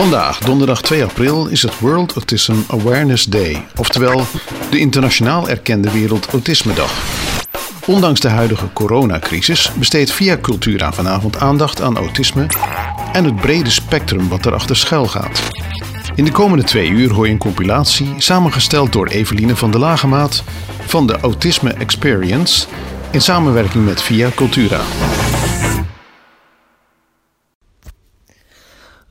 Vandaag, donderdag 2 april, is het World Autism Awareness Day, oftewel de internationaal erkende Wereld Autisme Dag. Ondanks de huidige coronacrisis besteedt Via Cultura vanavond aandacht aan autisme en het brede spectrum wat erachter schuil gaat. In de komende twee uur hoor je een compilatie samengesteld door Eveline van der Lagemaat van de Autisme Experience in samenwerking met Via Cultura.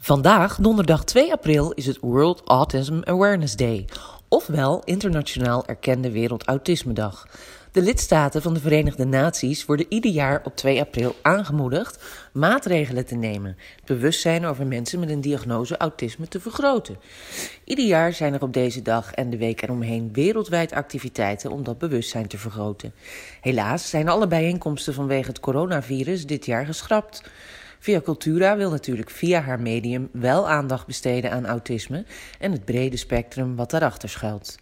Vandaag, donderdag 2 april, is het World Autism Awareness Day, ofwel Internationaal Erkende Wereld Autisme Dag. De lidstaten van de Verenigde Naties worden ieder jaar op 2 april aangemoedigd maatregelen te nemen, bewustzijn over mensen met een diagnose autisme te vergroten. Ieder jaar zijn er op deze dag en de week eromheen wereldwijd activiteiten om dat bewustzijn te vergroten. Helaas zijn alle bijeenkomsten vanwege het coronavirus dit jaar geschrapt. Via Cultura wil natuurlijk via haar medium wel aandacht besteden aan autisme en het brede spectrum wat daarachter schuilt.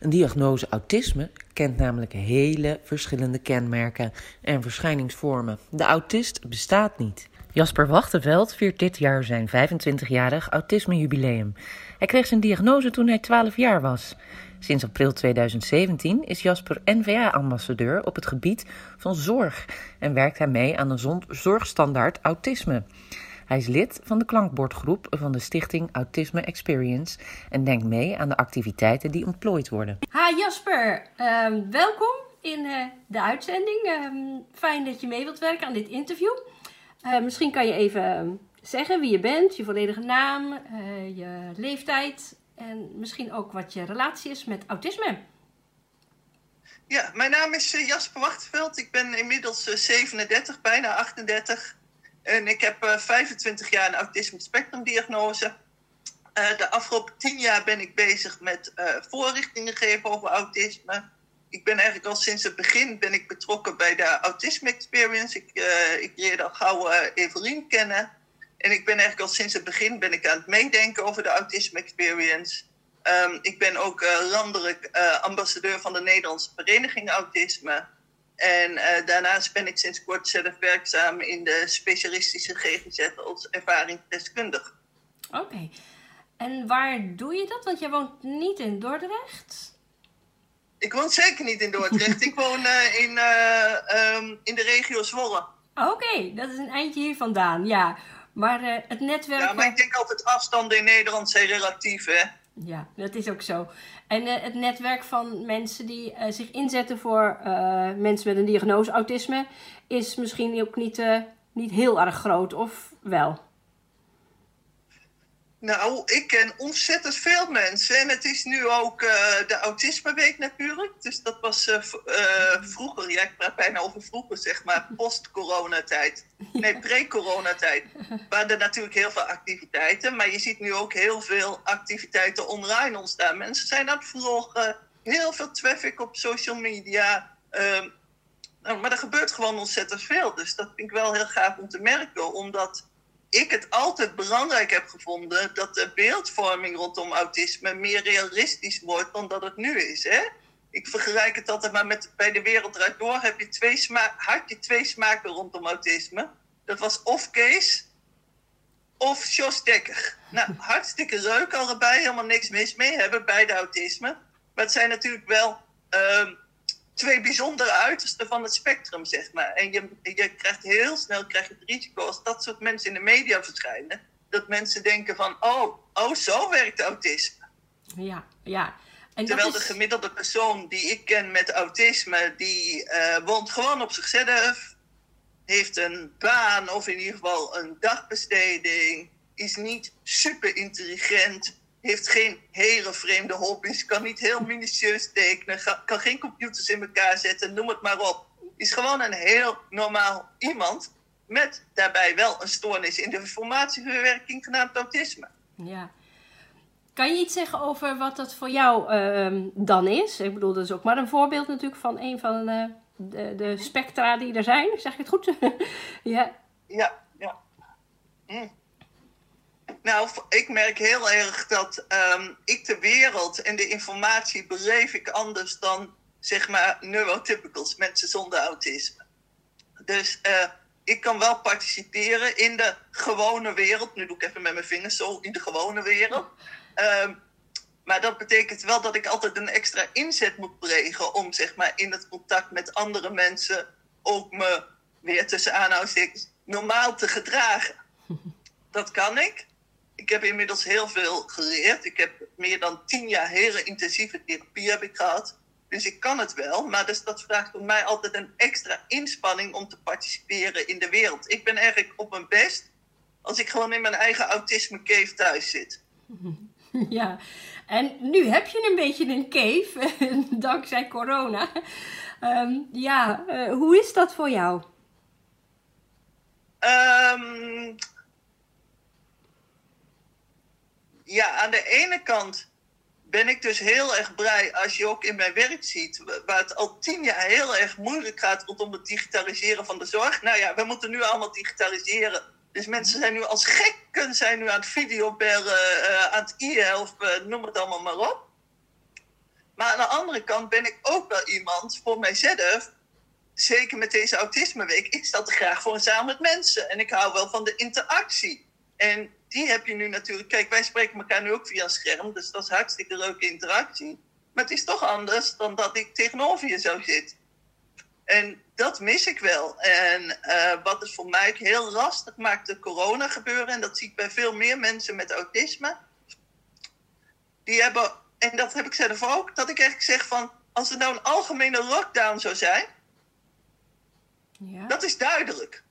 Een diagnose autisme kent namelijk hele verschillende kenmerken en verschijningsvormen. De autist bestaat niet. Jasper Wachtenveld viert dit jaar zijn 25-jarig autisme-jubileum. Hij kreeg zijn diagnose toen hij 12 jaar was. Sinds april 2017 is Jasper NVA-ambassadeur op het gebied van zorg en werkt hij mee aan een zorgstandaard autisme. Hij is lid van de klankbordgroep van de stichting Autisme Experience en denkt mee aan de activiteiten die ontplooid worden. Ha Jasper, ehm, welkom in uh, de uitzending. Ehm, fijn dat je mee wilt werken aan dit interview. Uh, misschien kan je even ehm, zeggen wie je bent, je volledige naam, uh, je leeftijd en misschien ook wat je relatie is met autisme. Ja, mijn naam is Jasper Wachtveld. Ik ben inmiddels 37, bijna 38. En ik heb 25 jaar een autisme spectrum diagnose. de afgelopen 10 jaar ben ik bezig met voorrichtingen geven over autisme ik ben eigenlijk al sinds het begin ben ik betrokken bij de Autisme Experience. Ik, uh, ik leerde al gauw uh, Evelien kennen. En ik ben eigenlijk al sinds het begin ben ik aan het meedenken over de Autisme Experience. Um, ik ben ook uh, landelijk ambassadeur van de Nederlandse Vereniging Autisme. En daarnaast ben ik sinds kort zelf werkzaam in de specialistische GGZ als ervaringsdeskundige. Oké. En waar doe je dat? Want jij woont niet in Dordrecht. Ik woon zeker niet in Dordrecht. ik woon uh, in, uh, um, in de regio Zwolle. Oké, okay, dat is een eindje hier vandaan, ja. Maar uh, het netwerk... Ja, maar ik denk altijd afstanden in Nederland zijn relatief, hè? Ja, dat is ook zo. En het netwerk van mensen die zich inzetten voor mensen met een diagnose autisme... is misschien ook niet, niet heel erg groot, of wel? Nou, ik ken ontzettend veel mensen. En het is nu ook uh, de Autismeweek natuurlijk. Dus dat was uh, uh, vroeger, ja, ik praat bijna over vroeger, zeg maar, post-coronatijd. Nee, pre-coronatijd. Waren er natuurlijk heel veel activiteiten. Maar je ziet nu ook heel veel activiteiten online ontstaan. Mensen zijn aan het vloggen. Heel veel traffic op social media. Ehm, nou, maar er gebeurt gewoon ontzettend veel. Dus dat vind ik wel heel gaaf om te merken. Omdat ik het altijd belangrijk heb gevonden dat de beeldvorming rondom autisme meer realistisch wordt dan dat het nu is. Hè? Ik vergelijk het altijd maar met bij de wereld eruit door heb je twee sma had je twee smaken rondom autisme. Dat was of Kees of Jos. Nou, hartstikke leuk allebei, helemaal niks mis mee, hebben beide autisme. Maar het zijn natuurlijk wel uh, twee bijzondere uitersten van het spectrum, zeg maar. En je, je krijgt heel snel krijg je het risico als dat soort mensen in de media verschijnen, dat mensen denken van, oh, oh zo werkt autisme. Ja, ja. En Terwijl de gemiddelde persoon die ik ken met autisme, die uh, woont gewoon op zichzelf, heeft een baan of in ieder geval een dagbesteding, is niet super intelligent, heeft geen hele vreemde hobby's, kan niet heel minutieus tekenen, kan geen computers in elkaar zetten, noem het maar op. Is gewoon een heel normaal iemand met daarbij wel een stoornis in de informatieverwerking genaamd autisme. Ja. Kan je iets zeggen over wat dat voor jou uh, dan is? Ik bedoel, dat is ook maar een voorbeeld natuurlijk van een van uh, de, de, spectra die er zijn. Zeg ik het goed? ja. Ja, ja. Mm. Nou, ik merk heel erg dat um, ik de wereld en de informatie beleef ik anders dan, zeg maar, neurotypicals, mensen zonder autisme. Dus uh, ik kan wel participeren in de gewone wereld. Nu doe ik even met mijn vingers zo in de gewone wereld. Ehm, maar dat betekent wel dat ik altijd een extra inzet moet plegen om zeg maar, in het contact met andere mensen ook me weer tussen aanhalingstekens normaal te gedragen. Dat kan ik. Ik heb inmiddels heel veel geleerd. Ik heb meer dan tien jaar hele intensieve therapie heb ik gehad. Dus ik kan het wel, maar dus dat vraagt voor mij altijd een extra inspanning om te participeren in de wereld. Ik ben eigenlijk op mijn best als ik gewoon in mijn eigen autisme cave thuis zit. Ja, en nu heb je een beetje een cave, dankzij corona. Ehm, ja, uh, hoe is dat voor jou? Um, ja, aan de ene kant ben ik dus heel erg blij als je ook in mijn werk ziet, waar het al tien jaar heel erg moeilijk gaat rondom het digitaliseren van de zorg. Nou ja, we moeten nu allemaal digitaliseren. Dus mensen zijn nu als gekken zijn nu aan het videobellen, uh, aan het e-helpen, noem het allemaal maar op. Maar aan de andere kant ben ik ook wel iemand voor mijzelf, zeker met deze autismeweek, ik sta graag voor en samen met mensen. En ik hou wel van de interactie. En die heb je nu natuurlijk. Kijk, wij spreken elkaar nu ook via een scherm, dus dat is hartstikke leuke interactie. Maar het is toch anders dan dat ik tegenover je zou zitten. En dat mis ik wel. En uh, wat het voor mij heel lastig maakt, de corona gebeuren, en dat zie ik bij veel meer mensen met autisme, die hebben, en dat heb ik zelf ook, dat ik eigenlijk zeg van, als er nou een algemene lockdown zou zijn, ja. dat is duidelijk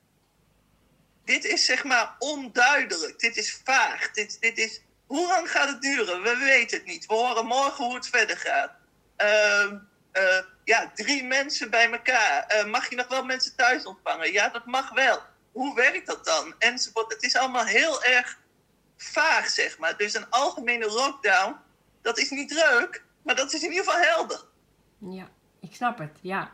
dit is zeg maar onduidelijk. Dit is vaag. Dit, dit is, hoe lang gaat het duren? We weten het niet. We horen morgen hoe het verder gaat. Uh, uh, ja, drie mensen bij elkaar. Uh, mag je nog wel mensen thuis ontvangen? Ja, dat mag wel. Hoe werkt dat dan? Enzovoort. Het is allemaal heel erg vaag, zeg maar. Dus een algemene lockdown, dat is niet leuk, maar dat is in ieder geval helder. Ja, ik snap het, ja.